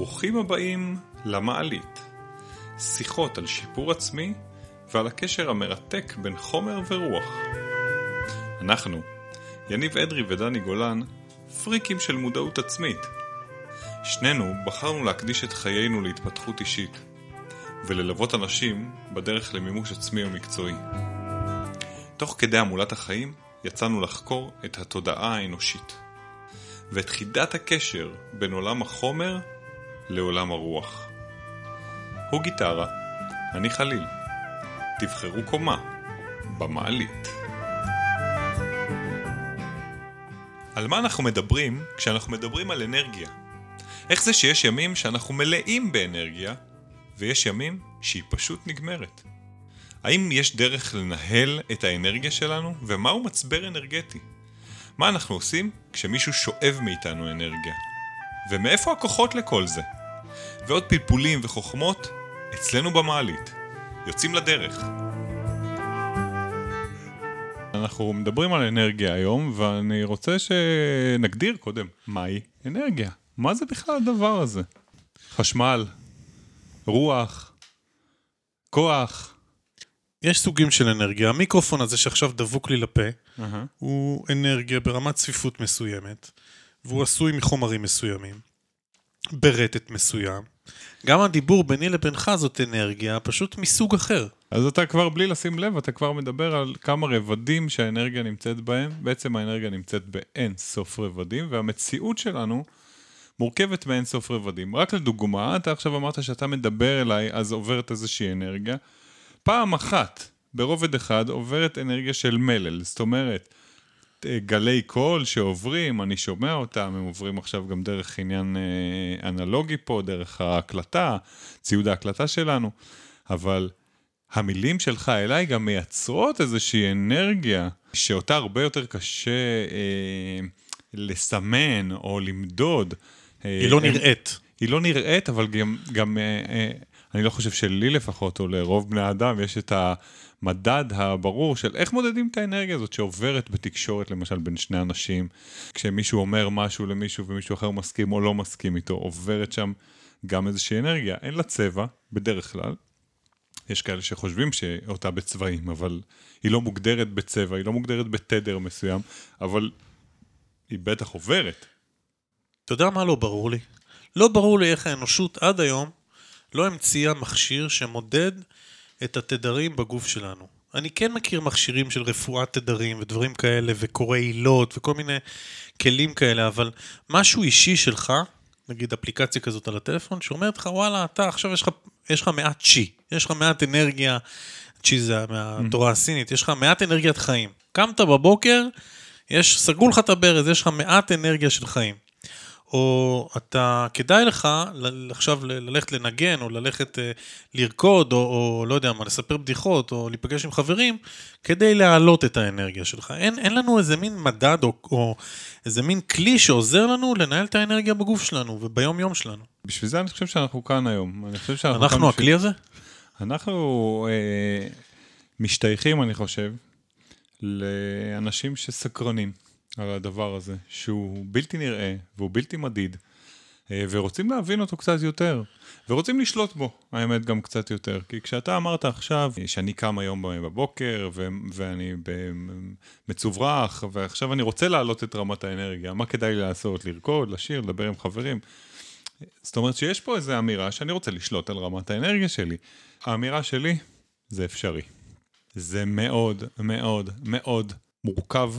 ברוכים הבאים למעלית. שיחות על שיפור עצמי ועל הקשר המרתק בין חומר ורוח. אנחנו, יניב אדרי ודני גולן, פריקים של מודעות עצמית. שנינו בחרנו להקדיש את חיינו להתפתחות אישית, וללוות אנשים בדרך למימוש עצמי ומקצועי. תוך כדי המולת החיים יצאנו לחקור את התודעה האנושית, ואת חידת הקשר בין עולם החומר לעולם הרוח. הוא גיטרה, אני חליל. תבחרו קומה, במעלית. על מה אנחנו מדברים כשאנחנו מדברים על אנרגיה? איך זה שיש ימים שאנחנו מלאים באנרגיה, ויש ימים שהיא פשוט נגמרת? האם יש דרך לנהל את האנרגיה שלנו, ומהו מצבר אנרגטי? מה אנחנו עושים כשמישהו שואב מאיתנו אנרגיה? ומאיפה הכוחות לכל זה? ועוד פלפולים וחוכמות אצלנו במעלית. יוצאים לדרך. אנחנו מדברים על אנרגיה היום, ואני רוצה שנגדיר קודם מהי אנרגיה. מה זה בכלל הדבר הזה? חשמל, רוח, כוח. יש סוגים של אנרגיה. המיקרופון הזה שעכשיו דבוק לי לפה, Uh-huh. הוא אנרגיה ברמת צפיפות מסוימת, והוא עשוי מחומרים מסוימים, ברטט מסוים. גם הדיבור ביני לבינך זאת אנרגיה, פשוט מסוג אחר. אז אתה כבר בלי לשים לב, אתה כבר מדבר על כמה רבדים שהאנרגיה נמצאת בהם. בעצם האנרגיה נמצאת באין סוף רבדים, והמציאות שלנו מורכבת מאין סוף רבדים. רק לדוגמה, אתה עכשיו אמרת שאתה מדבר אליי, אז עוברת איזושהי אנרגיה. פעם אחת, ברובד אחד, עוברת אנרגיה של מלל. זאת אומרת, גלי קול שעוברים, אני שומע אותם, הם עוברים עכשיו גם דרך עניין אה, אנלוגי פה, דרך ההקלטה, ציוד ההקלטה שלנו, אבל המילים שלך אליי גם מייצרות איזושהי אנרגיה שאותה הרבה יותר קשה אה, לסמן או למדוד. אה, היא לא הם- נראית. היא לא נראית, אבל גם, גם אה, אה, אני לא חושב שלי לפחות, או לרוב בני האדם, יש את המדד הברור של איך מודדים את האנרגיה הזאת שעוברת בתקשורת, למשל, בין שני אנשים. כשמישהו אומר משהו למישהו ומישהו אחר מסכים או לא מסכים איתו, עוברת שם גם איזושהי אנרגיה. אין לה צבע, בדרך כלל. יש כאלה שחושבים שאותה בצבעים, אבל היא לא מוגדרת בצבע, היא לא מוגדרת בתדר מסוים, אבל היא בטח עוברת. אתה יודע מה לא ברור לי? לא ברור לי איך האנושות עד היום לא המציאה מכשיר שמודד את התדרים בגוף שלנו. אני כן מכיר מכשירים של רפואת תדרים ודברים כאלה, וקוראי עילות וכל מיני כלים כאלה, אבל משהו אישי שלך, נגיד אפליקציה כזאת על הטלפון, שאומרת לך, וואלה, אתה עכשיו יש לך, יש לך מעט צ'י, יש לך מעט אנרגיה, צ'י זה מהתורה הסינית, יש לך מעט אנרגיית חיים. קמת בבוקר, יש, סגרו לך את הברז, יש לך מעט אנרגיה של חיים. או אתה, כדאי לך עכשיו ללכת לנגן, או ללכת אה, לרקוד, או, או לא יודע מה, לספר בדיחות, או להיפגש עם חברים, כדי להעלות את האנרגיה שלך. אין, אין לנו איזה מין מדד, או, או איזה מין כלי שעוזר לנו לנהל את האנרגיה בגוף שלנו וביום יום שלנו. בשביל זה אני חושב שאנחנו כאן היום. אני חושב שאנחנו כאן אנחנו בשביל- הכלי הזה? אנחנו אה, משתייכים, אני חושב, לאנשים שסקרנים על הדבר הזה, שהוא בלתי נראה והוא בלתי מדיד, אה, ורוצים להבין אותו קצת יותר, ורוצים לשלוט בו, האמת, גם קצת יותר. כי כשאתה אמרת עכשיו שאני קם היום בבוקר, ו- ואני מצוברח, ועכשיו אני רוצה להעלות את רמת האנרגיה, מה כדאי לעשות? לרקוד, לשיר, לדבר עם חברים? זאת אומרת שיש פה איזו אמירה שאני רוצה לשלוט על רמת האנרגיה שלי. האמירה שלי, זה אפשרי. זה מאוד מאוד מאוד מורכב.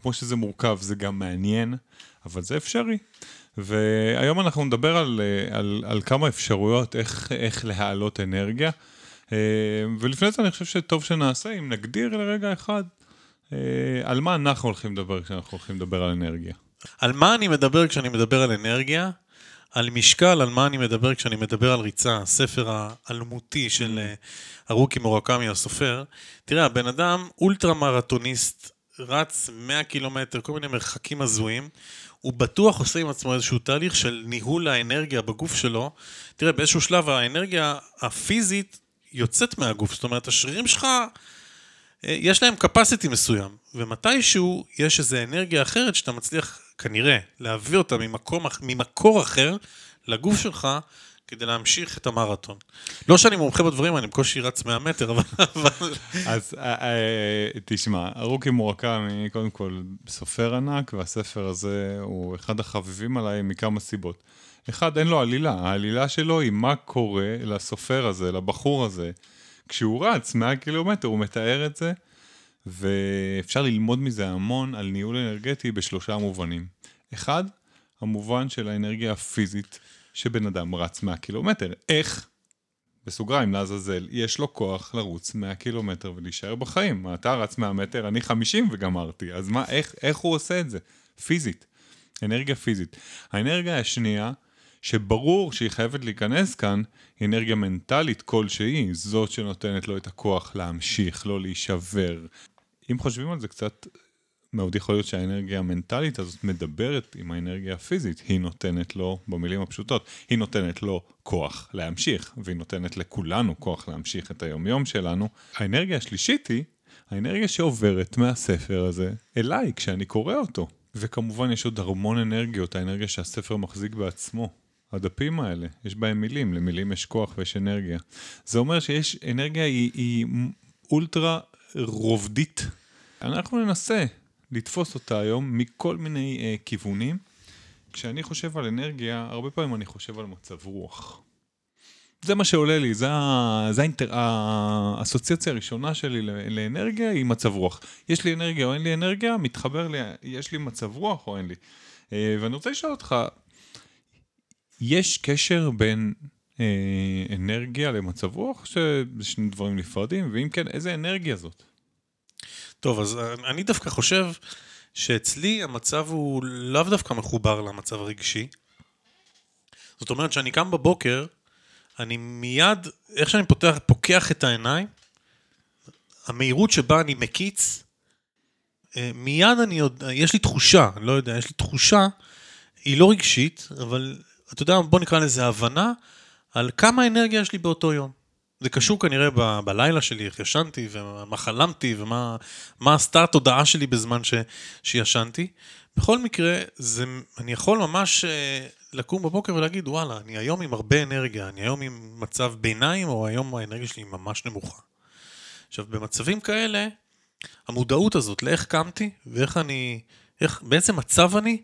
כמו שזה מורכב, זה גם מעניין, אבל זה אפשרי. והיום אנחנו נדבר על, על, על כמה אפשרויות איך, איך להעלות אנרגיה. אה, ולפני זה אני חושב שטוב שנעשה אם נגדיר לרגע אחד אה, על מה אנחנו הולכים לדבר כשאנחנו הולכים לדבר על אנרגיה. על מה אני מדבר כשאני מדבר על אנרגיה? על משקל, על מה אני מדבר כשאני מדבר על ריצה, הספר האלמותי של אה, ארוכי מורקמי הסופר. תראה, הבן אדם אולטרה מרתוניסט, רץ 100 קילומטר, כל מיני מרחקים הזויים. הוא בטוח עושה עם עצמו איזשהו תהליך של ניהול האנרגיה בגוף שלו. תראה, באיזשהו שלב האנרגיה הפיזית יוצאת מהגוף, זאת אומרת, השרירים שלך אה, יש להם capacity מסוים, ומתישהו יש איזו אנרגיה אחרת שאתה מצליח כנראה להביא אותה ממקום, ממקור אחר לגוף שלך כדי להמשיך את המרתון. לא שאני מומחה בדברים, אני בקושי רץ 100 מטר, אבל... אז אה, אה, תשמע, ארוכי מורקמי, קודם כל, סופר ענק, והספר הזה הוא אחד החביבים עליי מכמה סיבות. אחד, אין לו עלילה, העלילה שלו היא מה קורה לסופר הזה, לבחור הזה. כשהוא רץ 100 קילומטר, הוא מתאר את זה, ואפשר ללמוד מזה המון על ניהול אנרגטי בשלושה מובנים. אחד, המובן של האנרגיה הפיזית שבן אדם רץ 100 קילומטר. איך? בסוגריים, לעזאזל, יש לו כוח לרוץ 100 קילומטר ולהישאר בחיים. אתה רץ 100 מטר, אני 50 וגמרתי. אז מה, איך, איך הוא עושה את זה? פיזית. אנרגיה פיזית. האנרגיה השנייה, שברור שהיא חייבת להיכנס כאן, היא אנרגיה מנטלית כלשהי, זאת שנותנת לו את הכוח להמשיך, לא להישבר. אם חושבים על זה קצת, מאוד יכול להיות שהאנרגיה המנטלית הזאת מדברת עם האנרגיה הפיזית, היא נותנת לו, במילים הפשוטות, היא נותנת לו כוח להמשיך, והיא נותנת לכולנו כוח להמשיך את היומיום שלנו. האנרגיה השלישית היא האנרגיה שעוברת מהספר הזה אליי כשאני קורא אותו. וכמובן יש עוד המון אנרגיות, האנרגיה שהספר מחזיק בעצמו. הדפים האלה, יש בהם מילים, למילים יש כוח ויש אנרגיה. זה אומר שיש אנרגיה היא, היא אולטרה רובדית. אנחנו ננסה לתפוס אותה היום מכל מיני אה, כיוונים. כשאני חושב על אנרגיה, הרבה פעמים אני חושב על מצב רוח. זה מה שעולה לי, זה, זה האינטר... האסוציאציה הראשונה שלי לאנרגיה היא מצב רוח. יש לי אנרגיה או אין לי אנרגיה, מתחבר לי, יש לי מצב רוח או אין לי. אה, ואני רוצה לשאול אותך, יש קשר בין אה, אנרגיה למצב רוח, שזה שני דברים נפרדים, ואם כן, איזה אנרגיה זאת? טוב, אז אני דווקא חושב שאצלי המצב הוא לאו דווקא מחובר למצב הרגשי. זאת אומרת שאני קם בבוקר, אני מיד, איך שאני פותח, פוקח את העיניים, המהירות שבה אני מקיץ, אה, מיד אני עוד, יש לי תחושה, אני לא יודע, יש לי תחושה, היא לא רגשית, אבל אתה יודע, בוא נקרא לזה הבנה, על כמה אנרגיה יש לי באותו יום. זה קשור כנראה ב- בלילה שלי, איך ישנתי, ומה חלמתי, ומה עשתה התודעה שלי בזמן ש, שישנתי. בכל מקרה, זה, אני יכול ממש אה, לקום בבוקר ולהגיד, וואלה, אני היום עם הרבה אנרגיה, אני היום עם מצב ביניים, או היום האנרגיה שלי ממש נמוכה. עכשיו, במצבים כאלה, המודעות הזאת לאיך קמתי, ואיך אני, איך, באיזה מצב אני,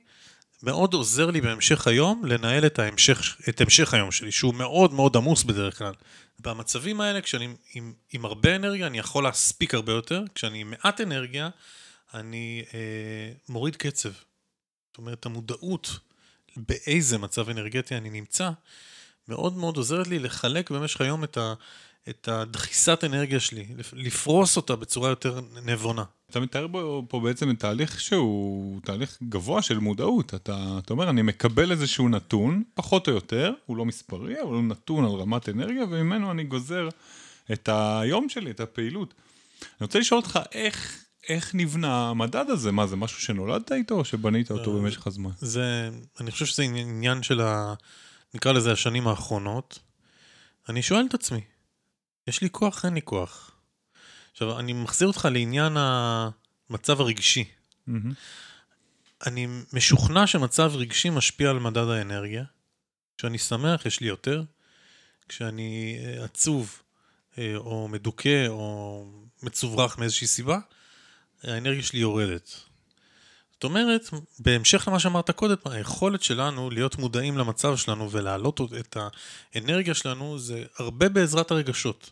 מאוד עוזר לי בהמשך היום לנהל את, ההמשך, את המשך היום שלי, שהוא מאוד מאוד עמוס בדרך כלל. במצבים האלה, כשאני עם, עם הרבה אנרגיה, אני יכול להספיק הרבה יותר, כשאני עם מעט אנרגיה, אני אה, מוריד קצב. זאת אומרת, המודעות באיזה מצב אנרגטי אני נמצא, מאוד מאוד עוזרת לי לחלק במשך היום את, ה, את הדחיסת אנרגיה שלי, לפרוס אותה בצורה יותר נבונה. אתה מתאר פה, פה בעצם תהליך שהוא תהליך גבוה של מודעות. אתה, אתה אומר, אני מקבל איזשהו נתון, פחות או יותר, הוא לא מספרי, אבל הוא נתון על רמת אנרגיה, וממנו אני גוזר את היום שלי, את הפעילות. אני רוצה לשאול אותך, איך, איך נבנה המדד הזה? מה, זה משהו שנולדת איתו, או שבנית אותו אה, במשך הזמן? זה, אני חושב שזה עניין של ה... נקרא לזה השנים האחרונות. אני שואל את עצמי, יש לי כוח, אין לי כוח. עכשיו, אני מחזיר אותך לעניין המצב הרגשי. Mm-hmm. אני משוכנע שמצב רגשי משפיע על מדד האנרגיה. כשאני שמח, יש לי יותר. כשאני אה, עצוב, אה, או מדוכא, או מצוברח מאיזושהי סיבה, האנרגיה שלי יורדת. זאת אומרת, בהמשך למה שאמרת קודם, היכולת שלנו להיות מודעים למצב שלנו ולהעלות את האנרגיה שלנו זה הרבה בעזרת הרגשות.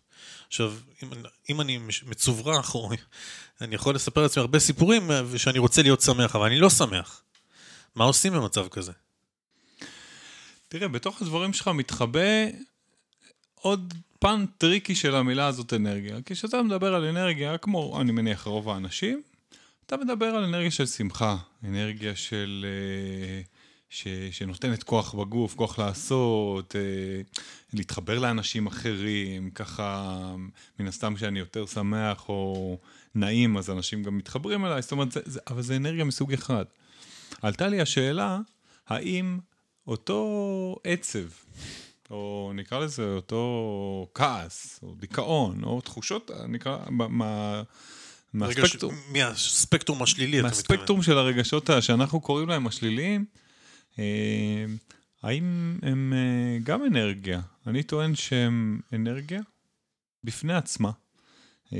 עכשיו, אם, אם אני מצוברח, או אני יכול לספר לעצמי הרבה סיפורים שאני רוצה להיות שמח, אבל אני לא שמח. מה עושים במצב כזה? תראה, בתוך הדברים שלך מתחבא עוד פן טריקי של המילה הזאת אנרגיה. כי כשאתה מדבר על אנרגיה, כמו אני מניח רוב האנשים, אתה מדבר על אנרגיה של שמחה, אנרגיה של... אה, ש, שנותנת כוח בגוף, כוח לעשות, אה, להתחבר לאנשים אחרים, ככה, מן הסתם כשאני יותר שמח או נעים, אז אנשים גם מתחברים אליי, זאת אומרת, זה, זה, אבל זה אנרגיה מסוג אחד. עלתה לי השאלה, האם אותו עצב, או נקרא לזה אותו כעס, או דיכאון, או תחושות, נקרא, מה... מהספקטרום, מהספקטרום השלילי, אתה מתכוון. מהספקטרום של הרגשות שאנחנו קוראים להם השליליים, האם הם אה, גם אנרגיה? אני טוען שהם אנרגיה בפני עצמה, אה,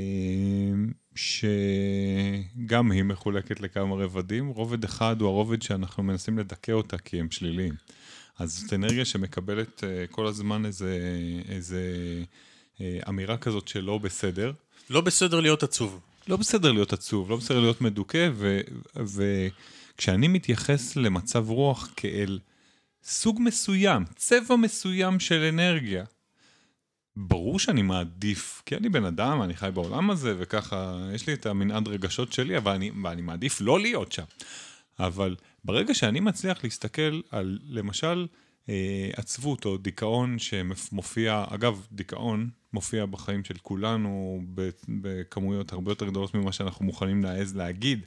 שגם היא מחולקת לכמה רבדים. רובד אחד הוא הרובד שאנחנו מנסים לדכא אותה כי הם שליליים. אז זאת אנרגיה שמקבלת אה, כל הזמן איזה, איזה אמירה כזאת שלא בסדר. לא בסדר להיות עצוב. לא בסדר להיות עצוב, לא בסדר להיות מדוכא, וכשאני מתייחס למצב רוח כאל סוג מסוים, צבע מסוים של אנרגיה, ברור שאני מעדיף, כי אני בן אדם, אני חי בעולם הזה, וככה, יש לי את המנעד רגשות שלי, אבל אני, ואני מעדיף לא להיות שם. אבל ברגע שאני מצליח להסתכל על, למשל, אה, עצבות או דיכאון שמופיע, אגב, דיכאון מופיע בחיים של כולנו בכמויות הרבה יותר גדולות ממה שאנחנו מוכנים להעז להגיד.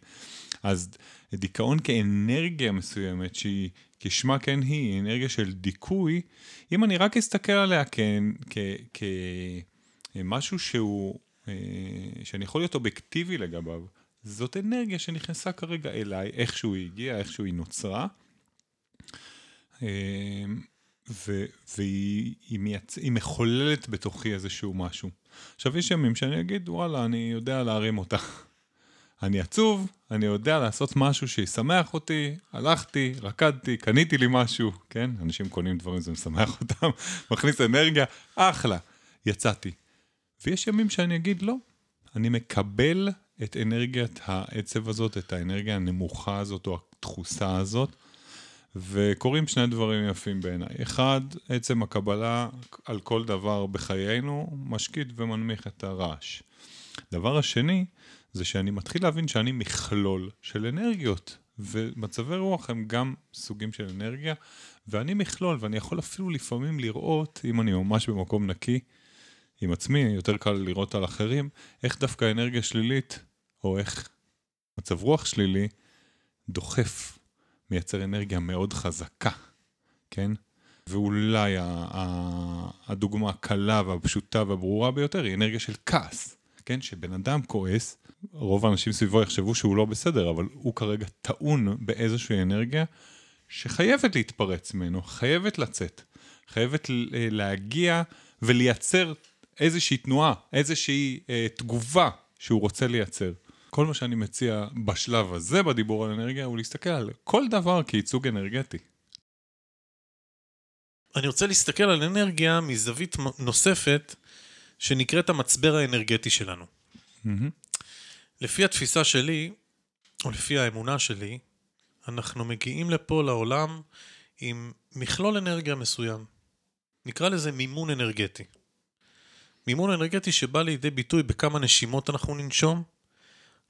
אז דיכאון כאנרגיה מסוימת שהיא, כשמה כן היא, אנרגיה של דיכוי, אם אני רק אסתכל עליה כמשהו שהוא, אה, שאני יכול להיות אובייקטיבי לגביו, זאת אנרגיה שנכנסה כרגע אליי, איכשהו היא הגיעה, איכשהו היא נוצרה. אה, והיא היא מייצ... מחוללת בתוכי איזשהו משהו. עכשיו, יש ימים שאני אגיד, וואלה, אני יודע להרים אותה. אני עצוב, אני יודע לעשות משהו שישמח אותי, הלכתי, רקדתי, קניתי לי משהו, כן? אנשים קונים דברים, זה משמח אותם, מכניס אנרגיה, אחלה, יצאתי. ויש ימים שאני אגיד, לא, אני מקבל את אנרגיית העצב הזאת, את האנרגיה הנמוכה הזאת או התחוסה הזאת, וקורים שני דברים יפים בעיניי. אחד, עצם הקבלה על כל דבר בחיינו משקיט ומנמיך את הרעש. דבר השני, זה שאני מתחיל להבין שאני מכלול של אנרגיות, ומצבי רוח הם גם סוגים של אנרגיה, ואני מכלול, ואני יכול אפילו לפעמים לראות, אם אני ממש במקום נקי, עם עצמי, יותר קל לראות על אחרים, איך דווקא אנרגיה שלילית, או איך מצב רוח שלילי, דוחף מייצר אנרגיה מאוד חזקה, כן? ואולי הדוגמה הקלה והפשוטה והברורה ביותר היא אנרגיה של כעס, כן? שבן אדם כועס, רוב האנשים סביבו יחשבו שהוא לא בסדר, אבל הוא כרגע טעון באיזושהי אנרגיה שחייבת להתפרץ ממנו, חייבת לצאת, חייבת להגיע ולייצר איזושהי תנועה, איזושהי אה, תגובה שהוא רוצה לייצר. כל מה שאני מציע בשלב הזה בדיבור על אנרגיה הוא להסתכל על כל דבר כייצוג אנרגטי. אני רוצה להסתכל על אנרגיה מזווית נוספת שנקראת המצבר האנרגטי שלנו. Mm-hmm. לפי התפיסה שלי, או לפי האמונה שלי, אנחנו מגיעים לפה לעולם עם מכלול אנרגיה מסוים. נקרא לזה מימון אנרגטי. מימון אנרגטי שבא לידי ביטוי בכמה נשימות אנחנו ננשום,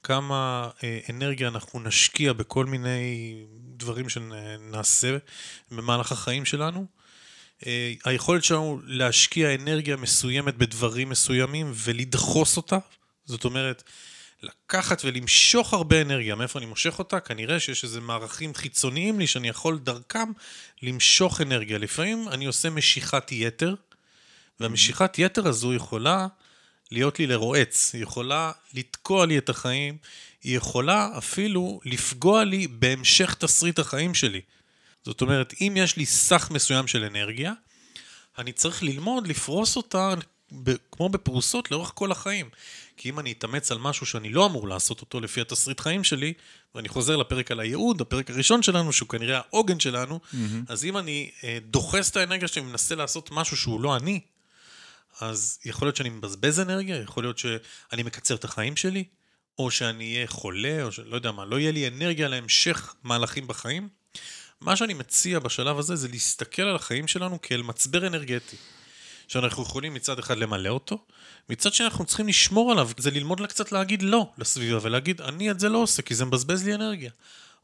כמה אה, אנרגיה אנחנו נשקיע בכל מיני דברים שנעשה במהלך החיים שלנו. אה, היכולת שלנו להשקיע אנרגיה מסוימת בדברים מסוימים ולדחוס אותה, זאת אומרת, לקחת ולמשוך הרבה אנרגיה. מאיפה אני מושך אותה? כנראה שיש איזה מערכים חיצוניים לי שאני יכול דרכם למשוך אנרגיה. לפעמים אני עושה משיכת יתר, והמשיכת יתר הזו יכולה להיות לי לרועץ, היא יכולה לתקוע לי את החיים, היא יכולה אפילו לפגוע לי בהמשך תסריט החיים שלי. זאת אומרת, אם יש לי סך מסוים של אנרגיה, אני צריך ללמוד לפרוס אותה כמו בפרוסות לאורך כל החיים. כי אם אני אתאמץ על משהו שאני לא אמור לעשות אותו לפי התסריט חיים שלי, ואני חוזר לפרק על הייעוד, הפרק הראשון שלנו, שהוא כנראה העוגן שלנו, mm-hmm. אז אם אני אה, דוחס את האנרגיה שלי ומנסה לעשות משהו שהוא לא אני, אז יכול להיות שאני מבזבז אנרגיה, יכול להיות שאני מקצר את החיים שלי, או שאני אהיה חולה, או שלא יודע מה, לא יהיה לי אנרגיה להמשך מהלכים בחיים. מה שאני מציע בשלב הזה זה להסתכל על החיים שלנו כאל מצבר אנרגטי. שאנחנו יכולים מצד אחד למלא אותו, מצד שני אנחנו צריכים לשמור עליו, זה ללמוד לה קצת להגיד לא לסביבה ולהגיד אני את זה לא עושה כי זה מבזבז לי אנרגיה,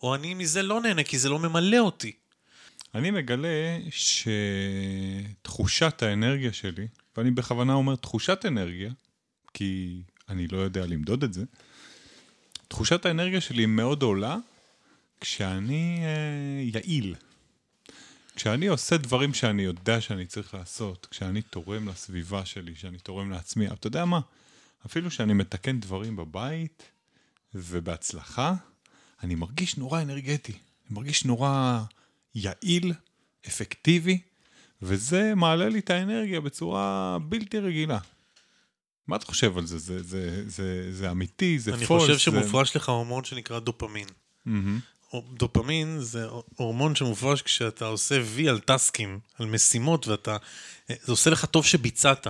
או אני מזה לא נהנה כי זה לא ממלא אותי. אני מגלה שתחושת האנרגיה שלי ואני בכוונה אומר תחושת אנרגיה, כי אני לא יודע למדוד את זה, תחושת האנרגיה שלי מאוד עולה כשאני אה, יעיל. כשאני עושה דברים שאני יודע שאני צריך לעשות, כשאני תורם לסביבה שלי, כשאני תורם לעצמי, אתה יודע מה? אפילו שאני מתקן דברים בבית ובהצלחה, אני מרגיש נורא אנרגטי. אני מרגיש נורא יעיל, אפקטיבי, וזה מעלה לי את האנרגיה בצורה בלתי רגילה. מה אתה חושב על זה? זה, זה, זה, זה אמיתי? זה אני פולס? חושב זה... שמופרש לך הורמון שנקרא דופמין. מהמם. דופמין זה הורמון שמופרש כשאתה עושה וי על טסקים, על משימות, ואתה... זה עושה לך טוב שביצעת.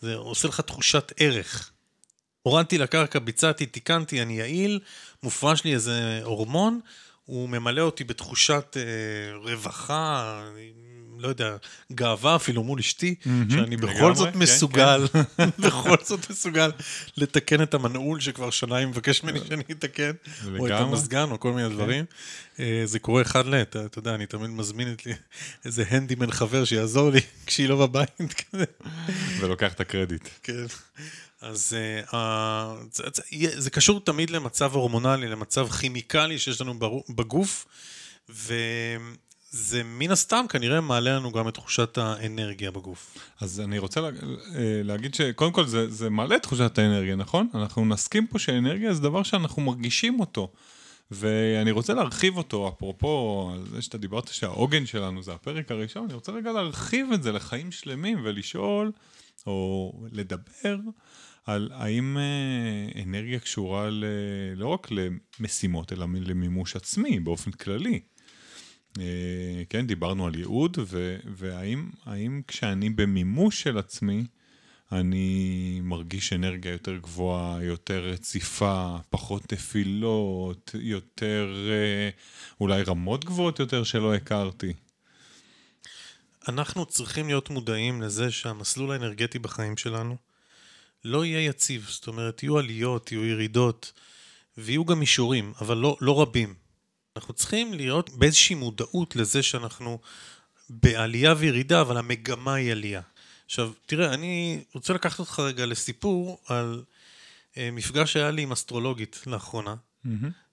זה עושה לך תחושת ערך. הורדתי לקרקע, ביצעתי, תיקנתי, אני יעיל, מופרש לי איזה הורמון, הוא ממלא אותי בתחושת אה, רווחה, לא יודע, גאווה אפילו מול אשתי, שאני בכל לגמרי, זאת כן, מסוגל, בכל זאת מסוגל לתקן את המנעול שכבר שנה היא מבקשת ממני שאני אתקן, או את. המזגן, או כל מיני דברים. אה, זה קורה אחד לעת, אתה יודע, אני תמיד מזמין את לי איזה הנדימן חבר שיעזור לי כשהיא לא בבית, כזה. ולוקח את הקרדיט. כן. אז uh, זה, זה, זה קשור תמיד למצב הורמונלי, למצב כימיקלי שיש לנו בגוף, וזה מן הסתם כנראה מעלה לנו גם את תחושת האנרגיה בגוף. אז אני רוצה לה, אה, להגיד שקודם כל זה, זה מעלה את תחושת האנרגיה, נכון? אנחנו נסכים פה שאנרגיה זה דבר שאנחנו מרגישים אותו. ואני רוצה להרחיב אותו, אפרופו על זה שאתה דיברת שהעוגן שלנו זה הפרק הראשון, אני רוצה רגע להרחיב את זה לחיים שלמים ולשאול, או לדבר, על האם אה, אנרגיה קשורה ל, לא רק למשימות, אלא למימוש עצמי באופן כללי. אה, כן, דיברנו על ייעוד, ו, והאם האם כשאני במימוש של עצמי, אני מרגיש אנרגיה יותר גבוהה, יותר רציפה, פחות נפילות, יותר אה, אולי רמות גבוהות יותר שלא הכרתי. אנחנו צריכים להיות מודעים לזה שהמסלול האנרגטי בחיים שלנו לא יהיה יציב. זאת אומרת, יהיו עליות, יהיו ירידות, ויהיו גם מישורים, אבל לא, לא רבים. אנחנו צריכים להיות באיזושהי מודעות לזה שאנחנו בעלייה וירידה, אבל המגמה היא עלייה. עכשיו, תראה, אני רוצה לקחת אותך רגע לסיפור על אה, מפגש שהיה לי עם אסטרולוגית לאחרונה.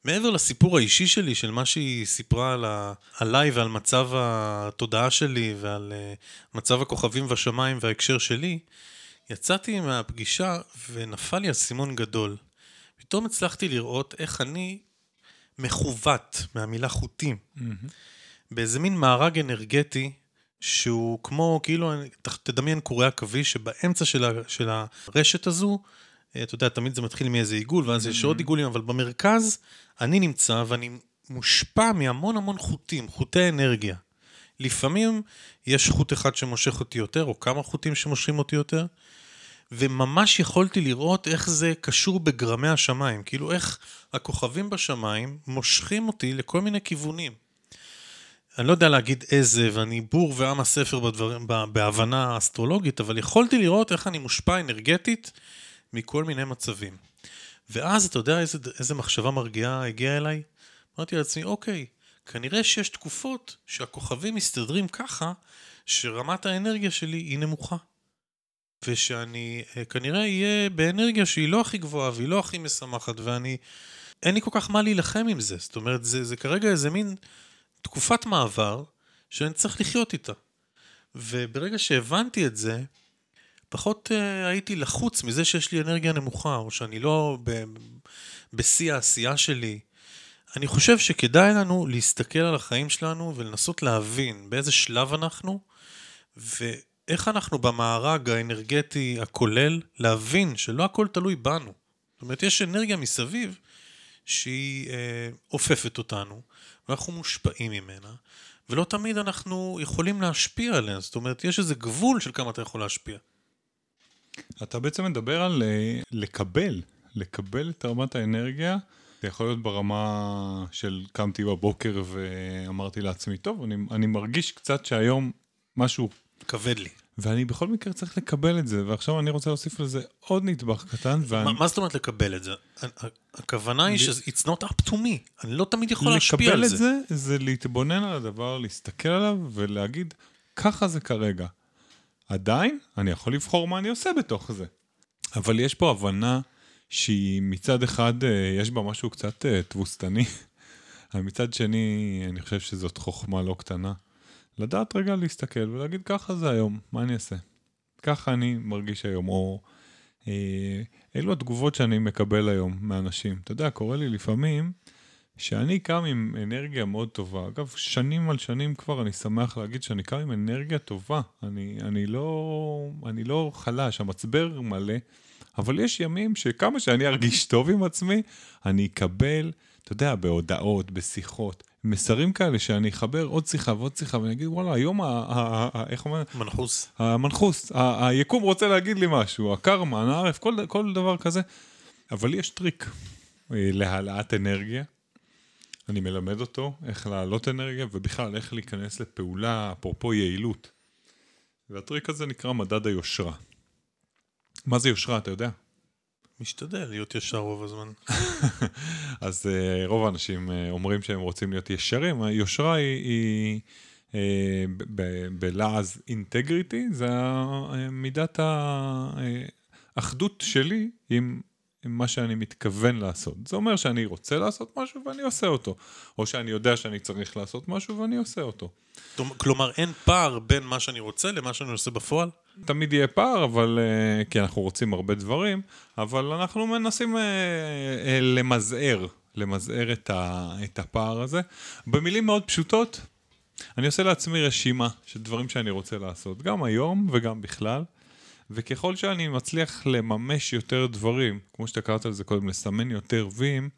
מעבר לסיפור האישי שלי, של מה שהיא סיפרה על ה... עליי ועל מצב התודעה שלי ועל uh, מצב הכוכבים והשמיים וההקשר שלי, יצאתי מהפגישה ונפל לי אסימון גדול. פתאום הצלחתי לראות איך אני מכוות, מהמילה חוטים, באיזה מין מארג אנרגטי שהוא כמו, כאילו, תדמיין קורי עכביש שבאמצע של, ה, של הרשת הזו, אה, אתה יודע, תמיד זה מתחיל מאיזה עיגול, ואז יש עוד עיגולים, אבל במרכז אני נמצא ואני מושפע מהמון המון חוטים, חוטי אנרגיה. לפעמים יש חוט אחד שמושך אותי יותר, או כמה חוטים שמושכים אותי יותר, וממש יכולתי לראות איך זה קשור בגרמי השמיים, כאילו איך הכוכבים בשמיים מושכים אותי לכל מיני כיוונים. אני לא יודע להגיד איזה, ואני בור ועם הספר בדבר, בהבנה אסטרולוגית, אבל יכולתי לראות איך אני מושפע אנרגטית מכל מיני מצבים. ואז אתה יודע איזה, איזה מחשבה מרגיעה הגיעה אליי? אמרתי לעצמי, אוקיי, כנראה שיש תקופות שהכוכבים מסתדרים ככה, שרמת האנרגיה שלי היא נמוכה. ושאני אה, כנראה אהיה באנרגיה שהיא לא הכי גבוהה והיא לא הכי משמחת, ואני... אין לי כל כך מה להילחם עם זה. זאת אומרת, זה, זה כרגע איזה מין תקופת מעבר שאני צריך לחיות איתה. וברגע שהבנתי את זה, פחות uh, הייתי לחוץ מזה שיש לי אנרגיה נמוכה, או שאני לא ב- בשיא העשייה שלי. אני חושב שכדאי לנו להסתכל על החיים שלנו ולנסות להבין באיזה שלב אנחנו, ואיך אנחנו במארג האנרגטי הכולל, להבין שלא הכל תלוי בנו. זאת אומרת, יש אנרגיה מסביב שהיא אה, אופפת אותנו, ואנחנו מושפעים ממנה, ולא תמיד אנחנו יכולים להשפיע עליה. זאת אומרת, יש איזה גבול של כמה אתה יכול להשפיע. אתה בעצם מדבר על אה, לקבל, לקבל את רמת האנרגיה. זה יכול להיות ברמה של קמתי בבוקר ואמרתי לעצמי, טוב, אני, אני מרגיש קצת שהיום משהו, כבד לי. ואני בכל מקרה צריך לקבל את זה, ועכשיו אני רוצה להוסיף לזה עוד נדבך קטן, ואני... מה, מה זאת אומרת לקבל את זה? הכוונה היא ש- it's not up to me. אני לא תמיד יכול להשפיע על לקבל זה. את זה, זה להתבונן על הדבר, להסתכל עליו ולהגיד, ככה זה כרגע. עדיין, אני יכול לבחור מה אני עושה בתוך זה. אבל יש פה הבנה שהיא מצד אחד, אה, יש בה משהו קצת אה, תבוסתני, אבל מצד שני, אני חושב שזאת חוכמה לא קטנה. לדעת רגע להסתכל ולהגיד, ככה זה היום, מה אני אעשה? ככה אני מרגיש היום, או אה, אלו התגובות שאני מקבל היום מאנשים. אתה יודע, קורה לי לפעמים שאני קם עם אנרגיה מאוד טובה. אגב, שנים על שנים כבר אני שמח להגיד שאני קם עם אנרגיה טובה. אני, אני, לא, אני לא חלש, המצבר מלא, אבל יש ימים שכמה שאני ארגיש טוב עם עצמי, אני אקבל, אתה יודע, בהודעות, בשיחות, מסרים כאלה שאני אחבר עוד שיחה ועוד שיחה, ואני אגיד, וואלה, היום, ה, איך אומר? מנחוס. המנחוס, ה- היקום רוצה להגיד לי משהו, הקרמה, הנערף, כל, כל דבר כזה. אבל יש טריק אה, להעלאת אנרגיה. אני מלמד אותו איך להעלות אנרגיה, ובכלל איך להיכנס לפעולה, אפרופו יעילות. והטריק הזה נקרא מדד היושרה. מה זה יושרה, אתה יודע? משתדל להיות ישר רוב הזמן. אז uh, רוב האנשים uh, אומרים שהם רוצים להיות ישרים, היושרה היא, היא ב- בלעז אינטגריטי, זה אה, מידת האחדות שלי עם מה שאני מתכוון לעשות. זה אומר שאני רוצה לעשות משהו ואני עושה אותו, או שאני יודע שאני צריך לעשות משהו ואני עושה אותו. כלומר, אין פער בין מה שאני רוצה למה שאני עושה בפועל? תמיד יהיה פער, אבל... אה, כי אנחנו רוצים הרבה דברים, אבל אנחנו מנסים אה, אה, למזער, למזער את הפער הזה. במילים מאוד פשוטות, אני עושה לעצמי רשימה של דברים שאני רוצה לעשות, גם היום וגם בכלל, וככל שאני מצליח לממש יותר דברים, כמו שאתה קראת לזה קודם, לסמן יותר ויים,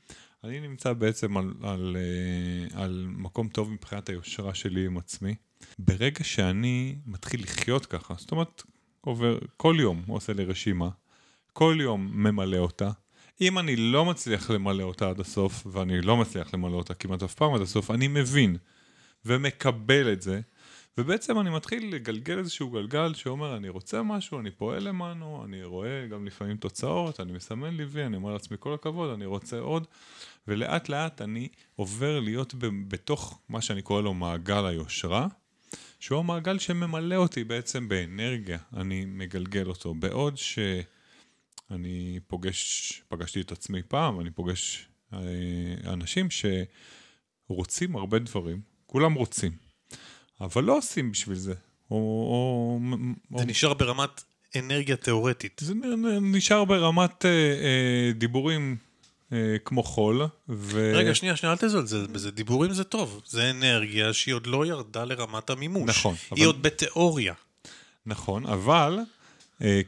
אני נמצא בעצם על, על, אה, על מקום טוב מבחינת היושרה שלי עם עצמי. ברגע שאני מתחיל לחיות ככה, זאת אומרת, עובר, כל יום הוא עושה לי רשימה, כל יום ממלא אותה. אם אני לא מצליח למלא אותה עד הסוף, ואני לא מצליח למלא אותה כמעט אף פעם עד הסוף, אני מבין ומקבל את זה, ובעצם אני מתחיל לגלגל איזשהו גלגל שאומר, אני רוצה משהו, אני פועל למענו, אני רואה גם לפעמים תוצאות, אני מסמן לי וי, אני אומר לעצמי כל הכבוד, אני רוצה עוד, ולאט לאט אני עובר להיות ב- בתוך מה שאני קורא לו מעגל היושרה, שהוא המעגל שממלא אותי בעצם באנרגיה, אני מגלגל אותו. בעוד שאני פוגש, פגשתי את עצמי פעם, אני פוגש אה, אנשים שרוצים הרבה דברים, כולם רוצים, אבל לא עושים בשביל זה. או, או, או, זה נשאר ברמת אנרגיה תיאורטית. זה נשאר ברמת אה, אה, דיבורים אה, כמו חול, ו... רגע, שנייה, שנייה, אל תזלזל בזה. דיבורים זה טוב. זה אנרגיה שהיא עוד לא ירדה לרמת המימוש. נכון, היא אבל- עוד בתיאוריה. נכון, אבל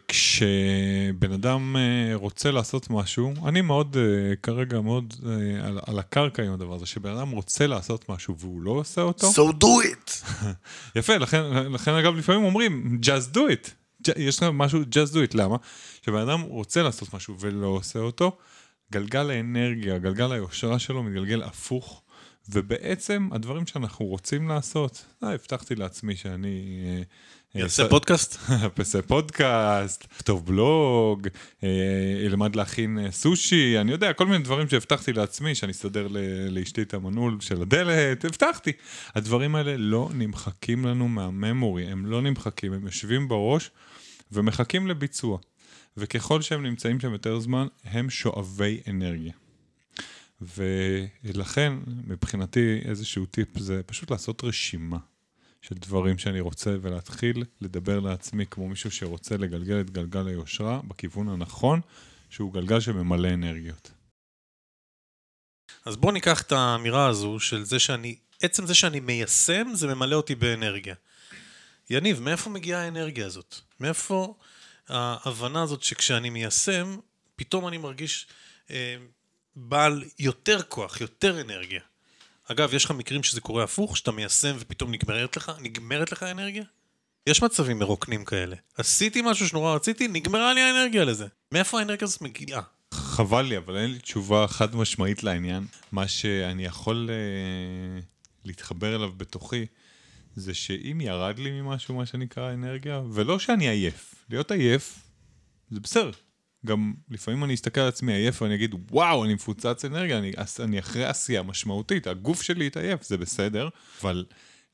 כשבן אדם אה, רוצה לעשות משהו, אני מאוד, אה, כרגע מאוד אה, על, על הקרקע עם הדבר הזה, שבן אדם רוצה לעשות משהו והוא לא עושה אותו, So do it! יפה, לכן, לכן אגב לפעמים אומרים, just do it. יש לך משהו, just do it, למה? כשבן אדם רוצה לעשות משהו ולא עושה אותו, גלגל האנרגיה, גלגל היושרה שלו מתגלגל הפוך, ובעצם הדברים שאנחנו רוצים לעשות, אה, הבטחתי לעצמי שאני... אה, יעשה פודקאסט? אעשה פודקאסט, כתוב בלוג, אה, ילמד להכין אה, סושי, אני יודע, כל מיני דברים שהבטחתי לעצמי, שאני אסדר ל- לאשתי את המנעול של הדלת, הבטחתי. הדברים האלה לא נמחקים לנו מהממורי, הם לא נמחקים, הם יושבים בראש ומחכים לביצוע. וככל שהם נמצאים שם יותר זמן, הם שואבי אנרגיה. ולכן, מבחינתי, איזשהו טיפ זה פשוט לעשות רשימה של דברים שאני רוצה ולהתחיל לדבר לעצמי כמו מישהו שרוצה לגלגל את גלגל היושרה בכיוון הנכון, שהוא גלגל שממלא אנרגיות. אז בואו ניקח את האמירה הזו של זה שאני, עצם זה שאני מיישם, זה ממלא אותי באנרגיה. יניב, מאיפה מגיעה האנרגיה הזאת? מאיפה ההבנה הזאת שכשאני מיישם, פתאום אני מרגיש אה, בעל יותר כוח, יותר אנרגיה. אגב, יש לך מקרים שזה קורה הפוך, שאתה מיישם ופתאום נגמרת לך, נגמרת לך האנרגיה? יש מצבים מרוקנים כאלה. עשיתי משהו שנורא רציתי, נגמרה לי האנרגיה לזה. מאיפה האנרגיה הזאת מגיעה? חבל לי, אבל אין לי תשובה חד משמעית לעניין. מה שאני יכול אה, להתחבר אליו בתוכי, זה שאם ירד לי ממשהו, מה שנקרא אנרגיה, ולא שאני עייף. להיות עייף, זה בסדר. גם לפעמים אני אסתכל על עצמי עייף ואני אגיד, וואו, אני מפוצץ אנרגיה, אני, אני אחרי עשייה משמעותית, הגוף שלי התעייף, זה בסדר. אבל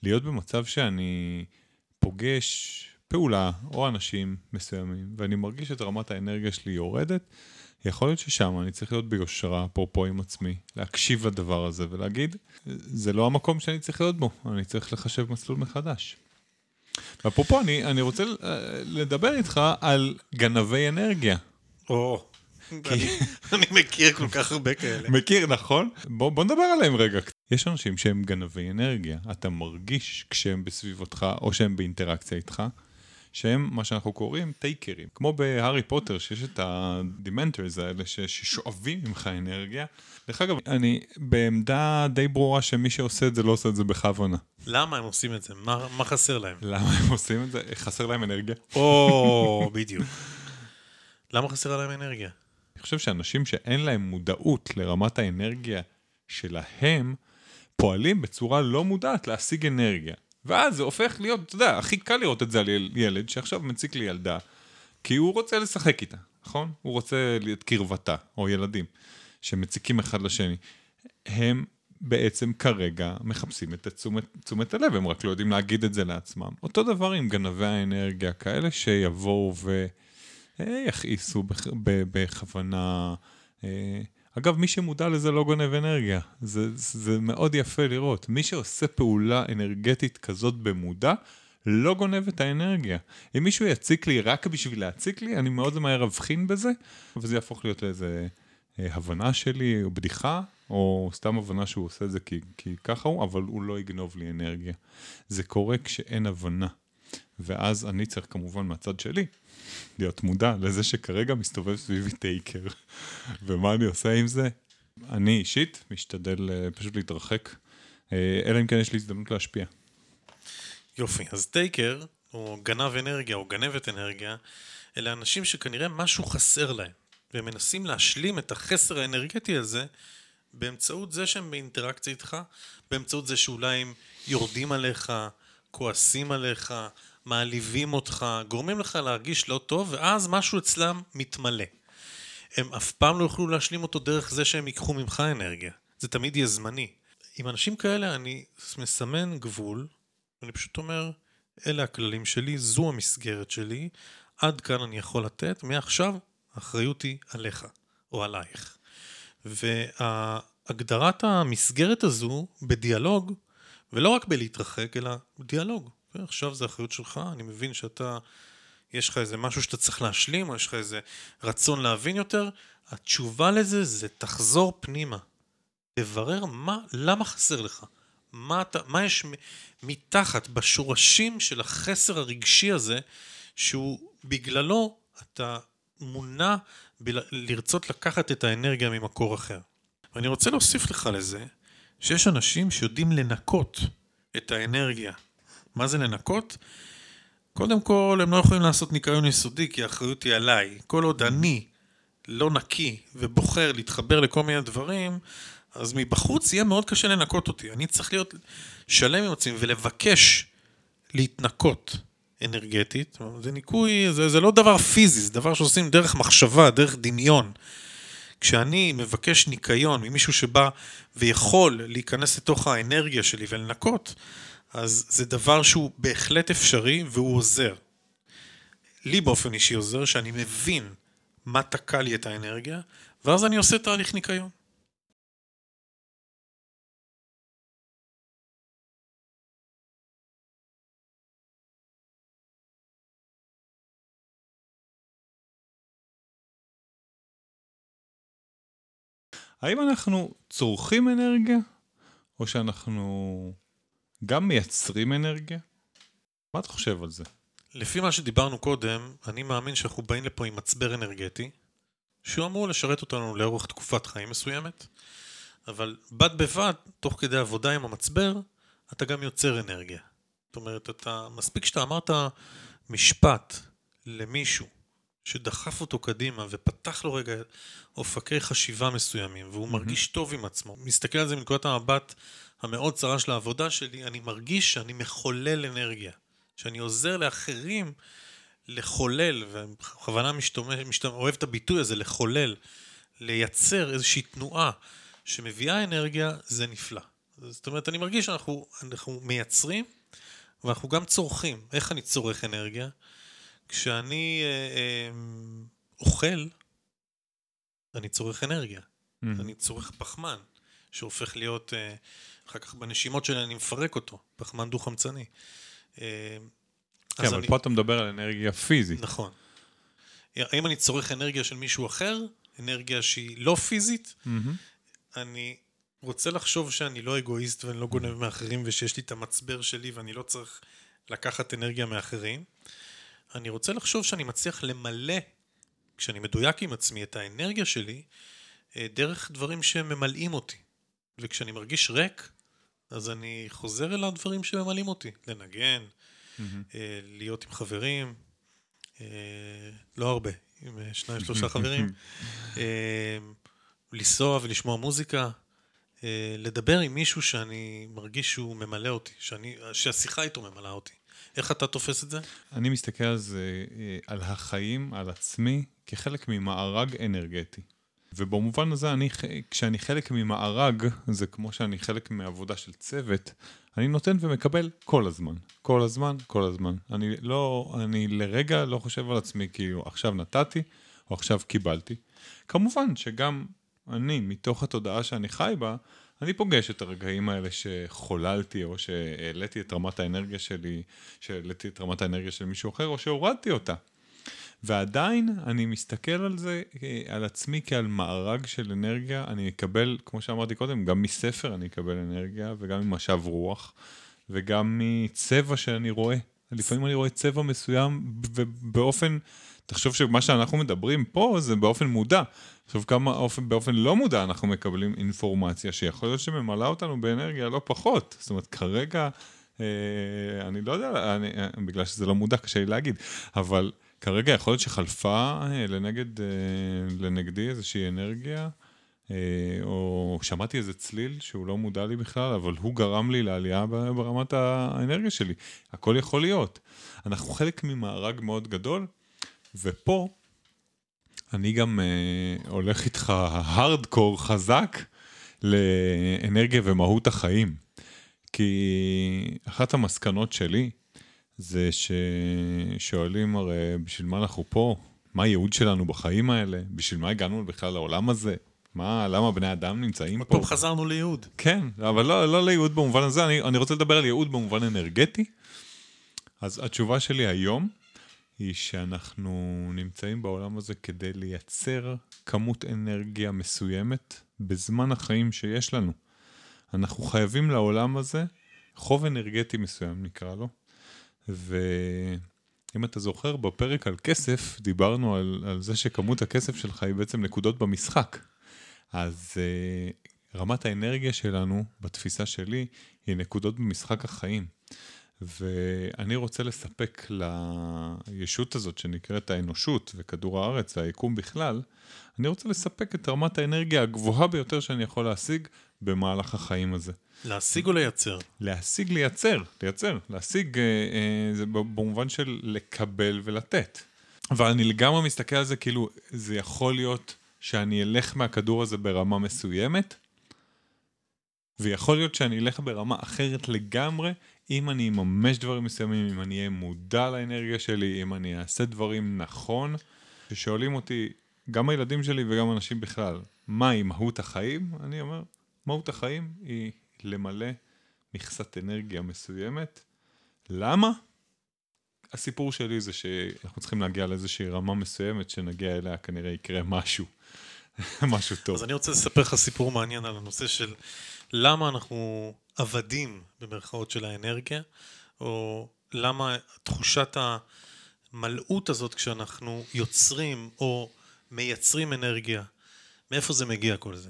להיות במצב שאני פוגש פעולה או אנשים מסוימים, ואני מרגיש את רמת האנרגיה שלי יורדת, יכול להיות ששם אני צריך להיות ביושרה, אפרופו עם עצמי, להקשיב לדבר הזה ולהגיד, זה לא המקום שאני צריך להיות בו, אני צריך לחשב מסלול מחדש. ואפרופו, אני, אני רוצה אה, לדבר איתך על גנבי אנרגיה. או, אני- אני מכיר כל כך הרבה כאלה. מכיר, נכון? בוא, בוא נדבר עליהם רגע. יש אנשים שהם גנבי אנרגיה. אתה מרגיש כשהם בסביבתך, או שהם באינטראקציה איתך, שהם מה שאנחנו קוראים takerים. כמו בהארי פוטר, שיש את ה dementors האלה ש- ששואבים ממך אנרגיה. דרך אגב, אני בעמדה די ברורה שמי שעושה את זה לא עושה את זה בכוונה. למה הם עושים את זה? מה מה חסר להם? למה הם עושים את זה? חסר להם אנרגיה. או, בדיוק. למה חסרה להם אנרגיה? אני חושב שאנשים שאין להם מודעות לרמת האנרגיה שלהם, פועלים בצורה לא מודעת להשיג אנרגיה. ואז זה הופך להיות, אתה יודע, הכי קל לראות את זה על יל- ילד שעכשיו מציק לי ילדה, כי הוא רוצה לשחק איתה, נכון? הוא רוצה את קרבתה, או ילדים, שמציקים אחד לשני. הם בעצם כרגע מחפשים את תשומת, תשומת הלב, הם רק לא יודעים להגיד את זה לעצמם. אותו דבר עם גנבי האנרגיה, כאלה שיבואו ו... אה, יכעיסו בכוונה. אה, אגב, מי שמודע לזה לא גונב אנרגיה. זה, זה מאוד יפה לראות. מי שעושה פעולה אנרגטית כזאת במודע, לא גונב את האנרגיה. אם מישהו יציק לי רק בשביל להציק לי, אני מאוד מהר אבחין בזה, וזה יהפוך להיות לאיזה אה, הבנה שלי, או בדיחה, או סתם הבנה שהוא עושה את זה כי, כי ככה הוא, אבל הוא לא יגנוב לי אנרגיה. זה קורה כשאין הבנה. ואז אני צריך כמובן מהצד שלי להיות מודע לזה שכרגע מסתובב סביבי טייקר. ומה אני עושה עם זה? אני אישית משתדל אה, פשוט להתרחק, אה, אלא אם כן יש לי הזדמנות להשפיע. יופי, אז טייקר, או גנב אנרגיה, או גנבת אנרגיה, אלה אנשים שכנראה משהו חסר להם, והם מנסים להשלים את החסר האנרגטי הזה באמצעות זה שהם באינטראקציה איתך, באמצעות זה שאולי הם יורדים עליך, כועסים עליך, מעליבים אותך, גורמים לך להרגיש לא טוב, ואז משהו אצלם מתמלא. הם אף פעם לא יוכלו להשלים אותו דרך זה שהם ייקחו ממך אנרגיה. זה תמיד יהיה זמני. עם אנשים כאלה אני מסמן גבול, ואני פשוט אומר, אלה הכללים שלי, זו המסגרת שלי, עד כאן אני יכול לתת, מעכשיו האחריות היא עליך או עלייך. והגדרת המסגרת הזו בדיאלוג, ולא רק בלהתרחק, אלא בדיאלוג. עכשיו זה אחריות שלך, אני מבין שאתה, יש לך איזה משהו שאתה צריך להשלים, או יש לך איזה רצון להבין יותר, התשובה לזה זה תחזור פנימה. תברר מה, למה חסר לך. מה, אתה, מה יש מתחת, בשורשים של החסר הרגשי הזה, שהוא בגללו אתה מונע לרצות לקחת את האנרגיה ממקור אחר. ואני רוצה להוסיף לך לזה, שיש אנשים שיודעים לנקות את האנרגיה. מה זה לנקות? קודם כל, הם לא יכולים לעשות ניקיון יסודי, כי האחריות היא עליי. כל עוד אני לא נקי ובוחר להתחבר לכל מיני דברים, אז מבחוץ יהיה מאוד קשה לנקות אותי. אני צריך להיות שלם עם עצמי ולבקש להתנקות אנרגטית. זה ניקוי, זה, זה לא דבר פיזי, זה דבר שעושים דרך מחשבה, דרך דמיון. כשאני מבקש ניקיון ממישהו שבא ויכול להיכנס לתוך האנרגיה שלי ולנקות, אז זה דבר שהוא בהחלט אפשרי והוא עוזר. לי באופן אישי עוזר שאני מבין מה תקע לי את האנרגיה, ואז אני עושה תהליך ניקיון. האם אנחנו צורכים אנרגיה, או שאנחנו גם מייצרים אנרגיה? מה אתה חושב על זה? לפי מה שדיברנו קודם, אני מאמין שאנחנו באים לפה עם מצבר אנרגטי, שהוא אמור לשרת אותנו לאורך תקופת חיים מסוימת, אבל בד בבד, תוך כדי עבודה עם המצבר, אתה גם יוצר אנרגיה. זאת אומרת, אתה, מספיק שאתה אמרת משפט למישהו שדחף אותו קדימה ופתח לו רגע אופקי חשיבה מסוימים, והוא מרגיש טוב עם עצמו. מסתכל על זה מנקודת המבט המאוד צרה של העבודה שלי, אני מרגיש שאני מחולל אנרגיה. שאני עוזר לאחרים לחולל, ובכוונה משתמש, משתמש, אוהב את הביטוי הזה, לחולל, לייצר איזושהי תנועה שמביאה אנרגיה, זה נפלא. זאת אומרת, אני מרגיש שאנחנו אנחנו מייצרים, ואנחנו גם צורכים. איך אני צורך אנרגיה? כשאני אה, אה, אוכל, אני צורך אנרגיה. Mm. אני צורך פחמן, שהופך להיות, אה, אחר כך בנשימות שלי אני מפרק אותו, פחמן דו-חמצני. אה, כן, אבל פה אתה מדבר על אנרגיה פיזית. נכון. האם אני צורך אנרגיה של מישהו אחר? אנרגיה שהיא לא פיזית, אני רוצה לחשוב שאני לא אגואיסט ואני לא גונב מאחרים ושיש לי את המצבר שלי ואני לא צריך לקחת אנרגיה מאחרים. אני רוצה לחשוב שאני מצליח למלא, כשאני מדויק עם עצמי, את האנרגיה שלי אה, דרך דברים שממלאים אותי. וכשאני מרגיש ריק, אז אני חוזר אל הדברים שממלאים אותי. לנגן, אה, להיות עם חברים, אה, לא הרבה, עם אה, שניים שלושה חברים, לנסוע ולשמוע מוזיקה, לדבר עם מישהו שאני מרגיש שהוא ממלא אותי, שאני, שהשיחה איתו ממלאה אותי. איך אתה תופס את זה? אני מסתכל על זה, על החיים, על עצמי, כחלק ממארג אנרגטי. ובמובן הזה, אני, כשאני חלק ממארג, זה כמו שאני חלק מעבודה של צוות, אני נותן ומקבל כל הזמן. כל הזמן, כל הזמן. אני לא, אני לרגע לא חושב על עצמי כאילו עכשיו נתתי, או עכשיו קיבלתי. כמובן שגם אני, מתוך התודעה שאני חי בה, אני פוגש את הרגעים האלה שחוללתי, או שהעליתי את רמת האנרגיה שלי, שהעליתי את רמת האנרגיה של מישהו אחר, או שהורדתי אותה. ועדיין אני מסתכל על זה, אה, על עצמי כעל מארג של אנרגיה, אני אקבל, כמו שאמרתי קודם, גם מספר אני אקבל אנרגיה, וגם ממשב רוח, וגם מצבע שאני רואה. לפעמים אני רואה צבע מסוים, ובאופן, תחשוב שמה שאנחנו מדברים פה זה באופן מודע. עכשיו, כמה אופן, באופן לא מודע אנחנו מקבלים אינפורמציה שיכול להיות שממלאה אותנו באנרגיה לא פחות. זאת אומרת, כרגע, אה, אני לא יודע, אני, אה, בגלל שזה לא מודע, קשה לי להגיד, אבל כרגע יכול להיות שחלפה אה, לנגד, אה, לנגדי איזושהי אנרגיה, אה, או שמעתי איזה צליל שהוא לא מודע לי בכלל, אבל הוא גרם לי לעלייה ברמת האנרגיה שלי. הכל יכול להיות. אנחנו חלק ממארג מאוד גדול, ופה אני גם הולך איתך הארדקור חזק לאנרגיה ומהות החיים. כי אחת המסקנות שלי זה ששואלים הרי בשביל מה אנחנו פה, מה הייעוד שלנו בחיים האלה, בשביל מה הגענו בכלל לעולם הזה, מה, למה בני אדם נמצאים פה. טוב, חזרנו לייעוד. כן, אבל לא, לא לייעוד במובן הזה, אני, אני רוצה לדבר על ייעוד במובן אנרגטי. אז התשובה שלי היום היא שאנחנו נמצאים בעולם הזה כדי לייצר כמות אנרגיה מסוימת בזמן החיים שיש לנו. אנחנו חייבים לעולם הזה חוב אנרגטי מסוים, נקרא לו. ואם אתה זוכר, בפרק על כסף, דיברנו על, על זה שכמות הכסף שלך היא בעצם נקודות במשחק. אז uh, רמת האנרגיה שלנו, בתפיסה שלי, היא נקודות במשחק החיים. ואני רוצה לספק לישות הזאת שנקראת האנושות וכדור הארץ והיקום בכלל, אני רוצה לספק את רמת האנרגיה הגבוהה ביותר שאני יכול להשיג במהלך החיים הזה. להשיג או לייצר? להשיג, לייצר, לייצר, להשיג אה, אה, זה במובן של לקבל ולתת. אבל אני לגמרי מסתכל על זה כאילו, זה יכול להיות שאני אלך מהכדור הזה ברמה מסוימת, ויכול להיות שאני אלך ברמה אחרת לגמרי, אם אני אממש דברים מסוימים, אם אני אהיה מודע לאנרגיה שלי, אם אני אעשה דברים נכון. כששואלים אותי, גם הילדים שלי וגם אנשים בכלל, מהי מהות החיים? אני אומר, מהות החיים היא למלא מכסת אנרגיה מסוימת. למה? הסיפור שלי זה שאנחנו צריכים להגיע לאיזושהי רמה מסוימת, שנגיע אליה כנראה יקרה משהו. משהו טוב. אז אני רוצה לספר לך סיפור מעניין על הנושא של למה אנחנו עבדים במרכאות של האנרגיה, או למה תחושת המלאות הזאת כשאנחנו יוצרים או מייצרים אנרגיה, מאיפה זה מגיע כל זה?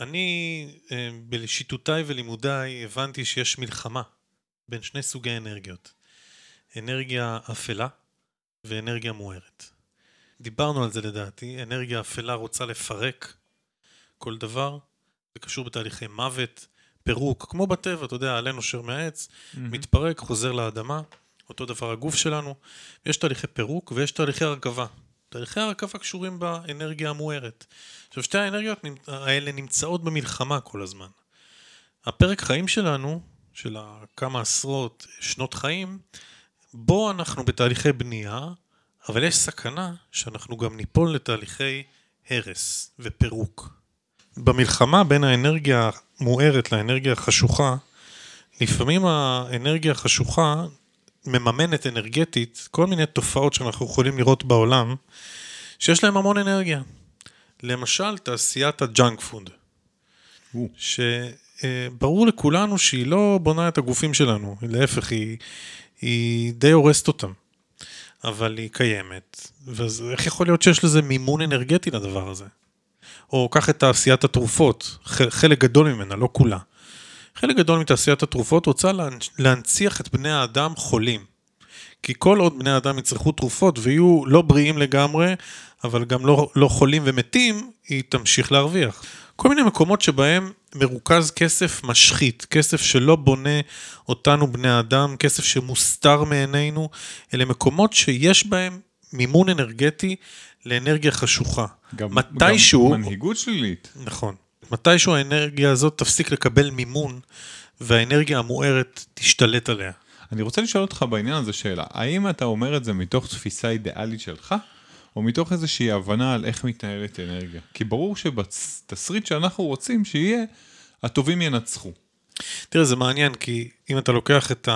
אני אה, בשיטותיי ולימודיי הבנתי שיש מלחמה בין שני סוגי אנרגיות, אנרגיה אפלה ואנרגיה מוארת. דיברנו על זה לדעתי, אנרגיה אפלה רוצה לפרק כל דבר, זה קשור בתהליכי מוות, פירוק, כמו בטבע, אתה יודע, עלה נושר מהעץ, mm-hmm. מתפרק, חוזר לאדמה, אותו דבר הגוף שלנו, יש תהליכי פירוק ויש תהליכי הרכבה. תהליכי הרכבה קשורים באנרגיה המוארת. עכשיו, שתי האנרגיות האלה נמצאות במלחמה כל הזמן. הפרק חיים שלנו, של כמה עשרות שנות חיים, בו אנחנו בתהליכי בנייה, אבל יש סכנה שאנחנו גם ניפול לתהליכי הרס ופירוק. במלחמה בין האנרגיה המוארת לאנרגיה החשוכה, לפעמים האנרגיה החשוכה מממנת אנרגטית כל מיני תופעות שאנחנו יכולים לראות בעולם, שיש להם המון אנרגיה. למשל, תעשיית הג'אנק פוד, שברור לכולנו שהיא לא בונה את הגופים שלנו, להפך, היא, היא די הורסת אותם. אבל היא קיימת, ואז איך יכול להיות שיש לזה מימון אנרגטי לדבר הזה? או קח את תעשיית התרופות, חלק גדול ממנה, לא כולה. חלק גדול מתעשיית התרופות רוצה להנ- להנציח את בני האדם חולים. כי כל עוד בני האדם יצרכו תרופות ויהיו לא בריאים לגמרי, אבל גם לא, לא חולים ומתים, היא תמשיך להרוויח. כל מיני מקומות שבהם מרוכז כסף משחית, כסף שלא בונה אותנו בני אדם, כסף שמוסתר מעינינו, אלה מקומות שיש בהם מימון אנרגטי לאנרגיה חשוכה. גם, מתישהו, גם מנהיגות שלילית. נכון, מתישהו האנרגיה הזאת תפסיק לקבל מימון, והאנרגיה המוארת תשתלט עליה. אני רוצה לשאול אותך בעניין הזה שאלה, האם אתה אומר את זה מתוך תפיסה אידיאלית שלך, או מתוך איזושהי הבנה על איך מתנהלת אנרגיה? כי ברור שבתסריט שאנחנו רוצים שיהיה, הטובים ינצחו. תראה, זה מעניין, כי אם אתה לוקח את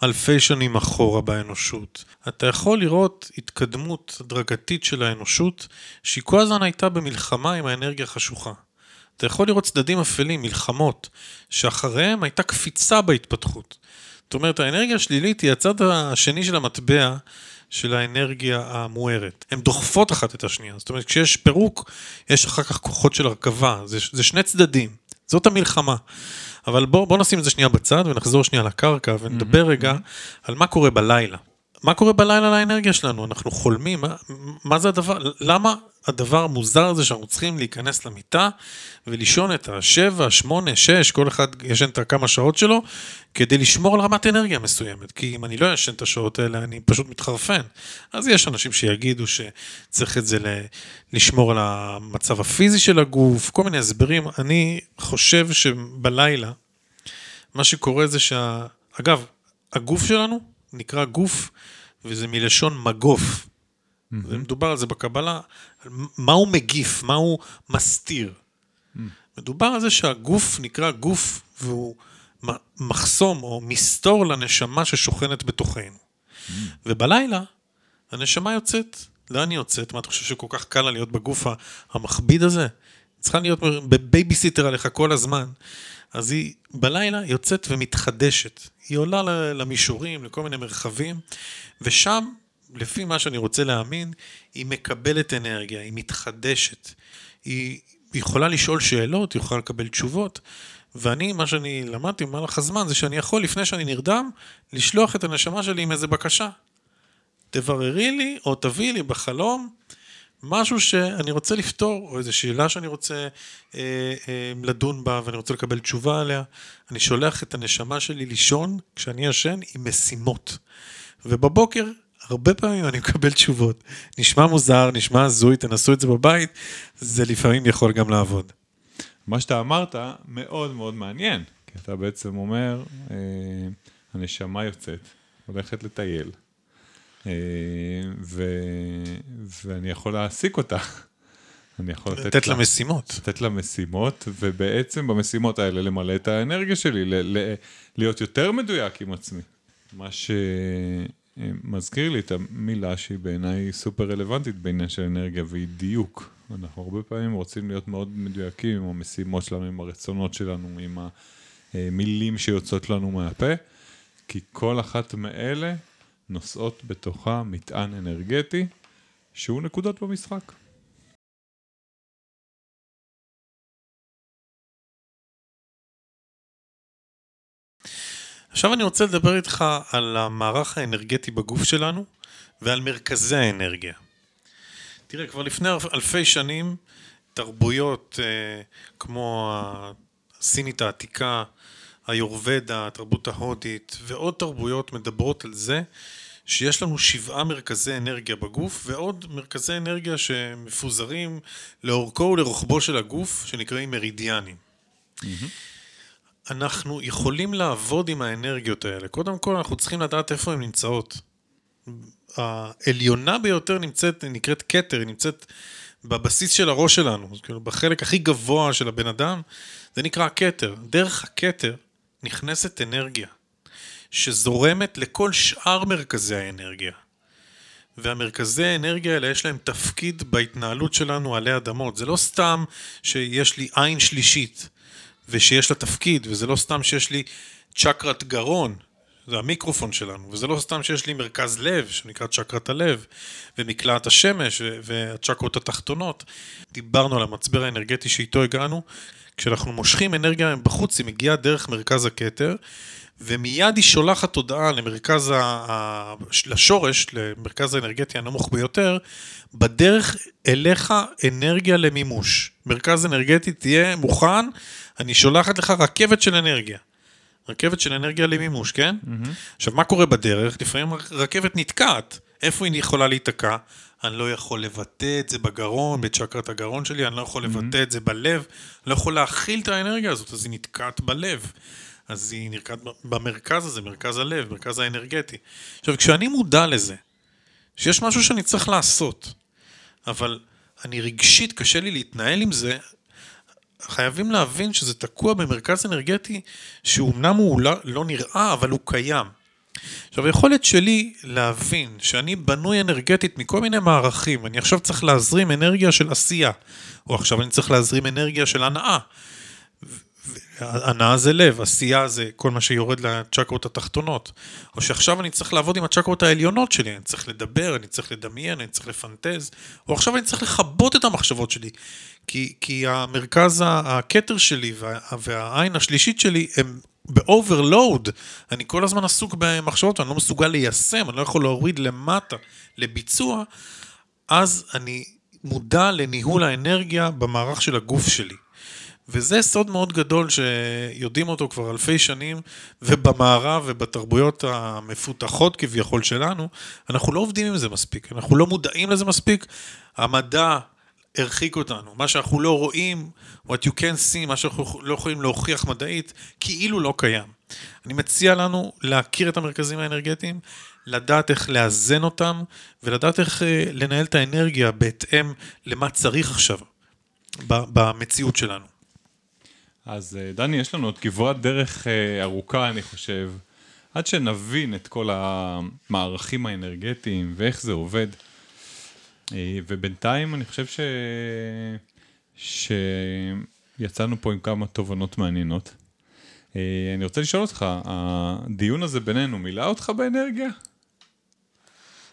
האלפי שנים אחורה באנושות, אתה יכול לראות התקדמות הדרגתית של האנושות, שהיא כל הזמן הייתה במלחמה עם האנרגיה החשוכה. אתה יכול לראות צדדים אפלים, מלחמות, שאחריהם הייתה קפיצה בהתפתחות. זאת אומרת, האנרגיה השלילית היא הצד השני של המטבע של האנרגיה המוארת. הן דוחפות אחת את השנייה. זאת אומרת, כשיש פירוק, יש אחר כך כוחות של הרכבה. זה, זה שני צדדים. זאת המלחמה. אבל בוא, בוא נשים את זה שנייה בצד ונחזור שנייה לקרקע ונדבר רגע על מה קורה בלילה. מה קורה בלילה לאנרגיה שלנו? אנחנו חולמים, מה, מה זה הדבר, למה הדבר המוזר הזה שאנחנו צריכים להיכנס למיטה ולישון את השבע, שמונה, שש, כל אחד ישן את הכמה שעות שלו, כדי לשמור על רמת אנרגיה מסוימת. כי אם אני לא ישן את השעות האלה, אני פשוט מתחרפן. אז יש אנשים שיגידו שצריך את זה ל- לשמור על המצב הפיזי של הגוף, כל מיני הסברים. אני חושב שבלילה, מה שקורה זה שה... אגב, הגוף שלנו נקרא גוף, וזה מלשון מגוף. Mm-hmm. מדובר על זה בקבלה, מה הוא מגיף, מה הוא מסתיר. Mm-hmm. מדובר על זה שהגוף נקרא גוף, והוא מחסום או מסתור לנשמה ששוכנת בתוכנו. Mm-hmm. ובלילה, הנשמה יוצאת. לאן היא יוצאת? מה אתה חושב שכל כך קל לה להיות בגוף המכביד הזה? צריכה להיות בבייביסיטר עליך כל הזמן. אז היא בלילה יוצאת ומתחדשת. היא עולה למישורים, לכל מיני מרחבים, ושם, לפי מה שאני רוצה להאמין, היא מקבלת אנרגיה, היא מתחדשת. היא יכולה לשאול שאלות, היא יכולה לקבל תשובות. ואני, מה שאני למדתי במהלך הזמן, זה שאני יכול, לפני שאני נרדם, לשלוח את הנשמה שלי עם איזה בקשה. תבררי לי, או תביאי לי בחלום, משהו שאני רוצה לפתור, או איזו שאלה שאני רוצה אה, אה, לדון בה ואני רוצה לקבל תשובה עליה. אני שולח את הנשמה שלי לישון כשאני ישן עם משימות. ובבוקר, הרבה פעמים אני מקבל תשובות. נשמע מוזר, נשמע הזוי, תנסו את זה בבית, זה לפעמים יכול גם לעבוד. מה שאתה אמרת מאוד מאוד מעניין, כי אתה בעצם אומר, אה, הנשמה יוצאת, הולכת לטייל, אה, ו, ואני יכול להעסיק אותה. אני יכול לתת, לתת לה משימות. לתת לה משימות, ובעצם במשימות האלה למלא את האנרגיה שלי, ל- ל- להיות יותר מדויק עם עצמי. מה שמזכיר לי את המילה שהיא בעיניי סופר רלוונטית בעניין של אנרגיה, והיא דיוק. אנחנו הרבה פעמים רוצים להיות מאוד מדויקים עם המשימות שלנו, עם הרצונות שלנו, עם המילים שיוצאות לנו מהפה, כי כל אחת מאלה נושאות בתוכה מטען אנרגטי שהוא נקודות במשחק. עכשיו אני רוצה לדבר איתך על המערך האנרגטי בגוף שלנו ועל מרכזי האנרגיה. תראה, כבר לפני אלפי שנים, תרבויות אה, כמו הסינית העתיקה, היורבדה, התרבות ההודית ועוד תרבויות מדברות על זה שיש לנו שבעה מרכזי אנרגיה בגוף ועוד מרכזי אנרגיה שמפוזרים לאורכו ולרוחבו של הגוף שנקראים מרידיאנים. אנחנו יכולים לעבוד עם האנרגיות האלה. קודם כל אנחנו צריכים לדעת איפה הן נמצאות. העליונה ביותר נמצאת, נקראת כתר, היא נמצאת בבסיס של הראש שלנו, כאילו בחלק הכי גבוה של הבן אדם, זה נקרא הכתר. דרך הכתר נכנסת אנרגיה, שזורמת לכל שאר מרכזי האנרגיה. והמרכזי אנרגיה האלה יש להם תפקיד בהתנהלות שלנו עלי אדמות. זה לא סתם שיש לי עין שלישית ושיש לה תפקיד, וזה לא סתם שיש לי צ'קרת גרון, זה המיקרופון שלנו, וזה לא סתם שיש לי מרכז לב, שנקרא צ'קרת הלב, ומקלעת השמש, והצ'קרות התחתונות. דיברנו על המצבר האנרגטי שאיתו הגענו. כשאנחנו מושכים אנרגיה בחוץ, היא מגיעה דרך מרכז הכתר, ומיד היא שולחת תודעה למרכז ה... לשורש, למרכז האנרגטי הנמוך ביותר, בדרך אליך אנרגיה למימוש. מרכז אנרגטי תהיה מוכן, אני שולחת לך רכבת של אנרגיה. רכבת של אנרגיה למימוש, כן? Mm-hmm. עכשיו, מה קורה בדרך? לפעמים רכבת נתקעת. איפה היא יכולה להיתקע? אני לא יכול לבטא את זה בגרון, בצ'קרת הגרון שלי, אני לא יכול לבטא mm-hmm. את זה בלב, לא יכול להכיל את האנרגיה הזאת, אז היא נתקעת בלב. אז היא נרקעת במרכז הזה, מרכז הלב, מרכז האנרגטי. עכשיו, כשאני מודע לזה, שיש משהו שאני צריך לעשות, אבל אני רגשית, קשה לי להתנהל עם זה, חייבים להבין שזה תקוע במרכז אנרגטי שאומנם הוא לא, לא נראה, אבל הוא קיים. עכשיו, היכולת שלי להבין שאני בנוי אנרגטית מכל מיני מערכים, אני עכשיו צריך להזרים אנרגיה של עשייה, או עכשיו אני צריך להזרים אנרגיה של הנאה. הנאה זה לב, עשייה זה כל מה שיורד לצ'קרות התחתונות. או שעכשיו אני צריך לעבוד עם הצ'קרות העליונות שלי, אני צריך לדבר, אני צריך לדמיין, אני צריך לפנטז, או עכשיו אני צריך לכבות את המחשבות שלי. כי, כי המרכז, הכתר שלי וה, והעין השלישית שלי הם ב overload. אני כל הזמן עסוק במחשבות, אני לא מסוגל ליישם, אני לא יכול להוריד למטה לביצוע, אז אני מודע לניהול האנרגיה במערך של הגוף שלי. וזה סוד מאוד גדול שיודעים אותו כבר אלפי שנים, ובמערב ובתרבויות המפותחות כביכול שלנו, אנחנו לא עובדים עם זה מספיק, אנחנו לא מודעים לזה מספיק. המדע הרחיק אותנו, מה שאנחנו לא רואים, what you can see, מה שאנחנו לא יכולים להוכיח מדעית, כאילו לא קיים. אני מציע לנו להכיר את המרכזים האנרגטיים, לדעת איך לאזן אותם, ולדעת איך אה, לנהל את האנרגיה בהתאם למה צריך עכשיו במציאות שלנו. אז אה, דני, יש לנו עוד כברת דרך אה, ארוכה, אני חושב, עד שנבין את כל המערכים האנרגטיים ואיך זה עובד. אה, ובינתיים אני חושב ש... שיצאנו פה עם כמה תובנות מעניינות. אני רוצה לשאול אותך, הדיון הזה בינינו מילא אותך באנרגיה?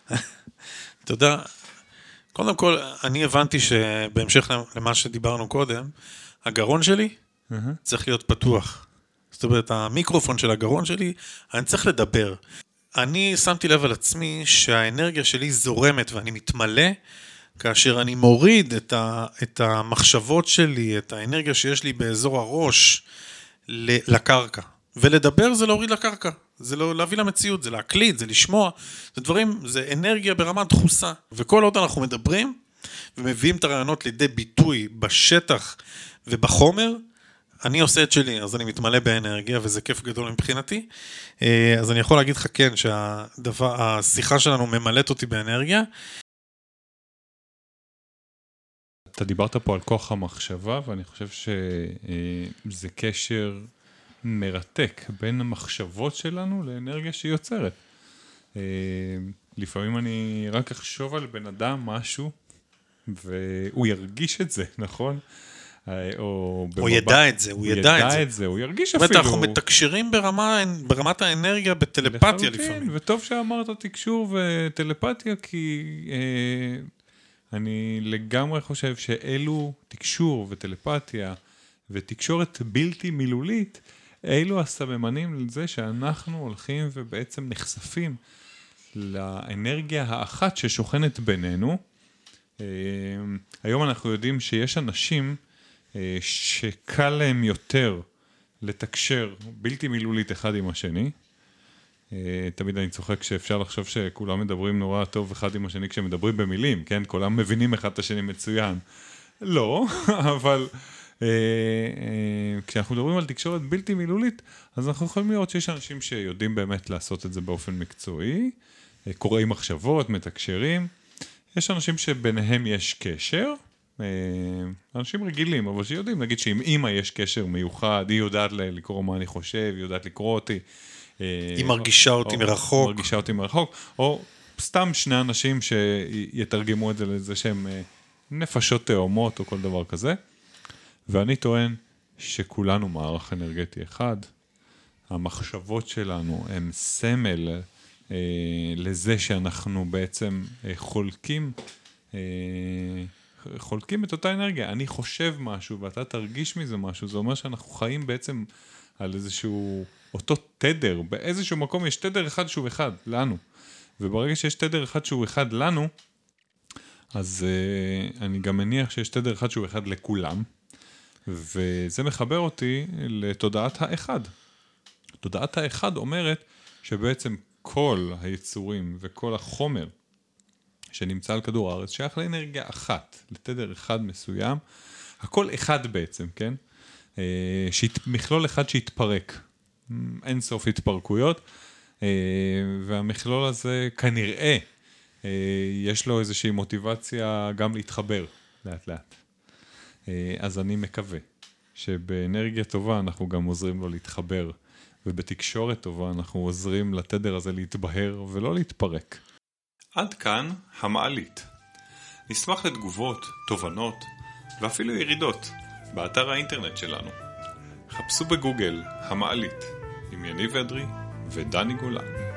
תודה. קודם כל, אני הבנתי שבהמשך למה שדיברנו קודם, הגרון שלי mm-hmm. צריך להיות פתוח. זאת אומרת, המיקרופון של הגרון שלי, אני צריך לדבר. אני שמתי לב על עצמי שהאנרגיה שלי זורמת ואני מתמלא כאשר אני מוריד את, ה, את המחשבות שלי, את האנרגיה שיש לי באזור הראש לקרקע. ולדבר זה להוריד לקרקע, זה לא להביא למציאות, זה להקליט, זה לשמוע, זה דברים, זה אנרגיה ברמה דחוסה. וכל עוד אנחנו מדברים ומביאים את הרעיונות לידי ביטוי בשטח ובחומר, אני עושה את שלי, אז אני מתמלא באנרגיה, וזה כיף גדול מבחינתי. אה, אז אני יכול להגיד לך כן, שהשיחה שלנו ממלאת אותי באנרגיה. אתה דיברת פה על כוח המחשבה, ואני חושב שזה קשר מרתק בין המחשבות שלנו לאנרגיה שהיא יוצרת. אה, לפעמים אני רק אחשוב על בן אדם משהו, והוא ירגיש את זה, נכון? או... הוא ידע את זה, הוא ידע את זה. את זה, הוא ירגיש אפילו. זאת אומרת, אנחנו מתקשרים ברמה, ברמת האנרגיה בטלפתיה לפעמים. וטוב שאמרת תקשור וטלפתיה, כי אה, אני לגמרי חושב שאלו תקשור וטלפתיה ותקשורת בלתי מילולית, אלו הסממנים לזה שאנחנו הולכים ובעצם נחשפים לאנרגיה האחת ששוכנת בינינו. אה, היום אנחנו יודעים שיש אנשים שקל להם יותר לתקשר בלתי מילולית אחד עם השני. אה, תמיד אני צוחק שאפשר לחשוב שכולם מדברים נורא טוב אחד עם השני כשמדברים במילים, כן? כולם מבינים אחד את השני מצוין. לא, אבל אה, אה, כשאנחנו מדברים על תקשורת בלתי מילולית, אז אנחנו יכולים לראות שיש אנשים שיודעים באמת לעשות את זה באופן מקצועי, אה, קוראים מחשבות, מתקשרים. יש אנשים שביניהם יש קשר, אה, אנשים רגילים, אבל שיודעים, נגיד שעם אימא יש קשר מיוחד, היא יודעת לקרוא מה אני חושב, היא יודעת לקרוא אותי. אה, היא מרגישה אותי או, מרחוק. מרגישה אותי מרחוק, או סתם שני אנשים שיתרגמו את זה לזה שהם אה, נפשות תאומות או כל דבר כזה, ואני טוען שכולנו מערך אנרגטי אחד, המחשבות שלנו הם סמל אה, לזה שאנחנו בעצם אה, חולקים, אה, חולקים את אותה אנרגיה. אני חושב משהו ואתה תרגיש מזה משהו, זה אומר שאנחנו חיים בעצם על איזשהו, אותו תדר, באיזשהו מקום יש תדר אחד שהוא אחד, לנו. וברגע שיש תדר אחד שהוא אחד לנו, אז uh, אני גם מניח שיש תדר אחד שהוא אחד לכולם, וזה מחבר אותי לתודעת האחד. תודעת האחד אומרת שבעצם כל היצורים וכל החומר שנמצא על כדור הארץ שייך לאנרגיה אחת, לתדר אחד מסוים, הכל אחד בעצם, כן? אה, שית, מכלול אחד שהתפרק, אין סוף התפרקויות, אה, והמכלול הזה כנראה אה, יש לו איזושהי מוטיבציה גם להתחבר לאט לאט. אז אני מקווה שבאנרגיה טובה אנחנו גם עוזרים לו להתחבר, ובתקשורת טובה אנחנו עוזרים לתדר הזה להתבהר ולא להתפרק. עד כאן המעלית. נשמח לתגובות, תובנות ואפילו ירידות באתר האינטרנט שלנו. חפשו בגוגל המעלית עם יניב אדרי ודני גולן.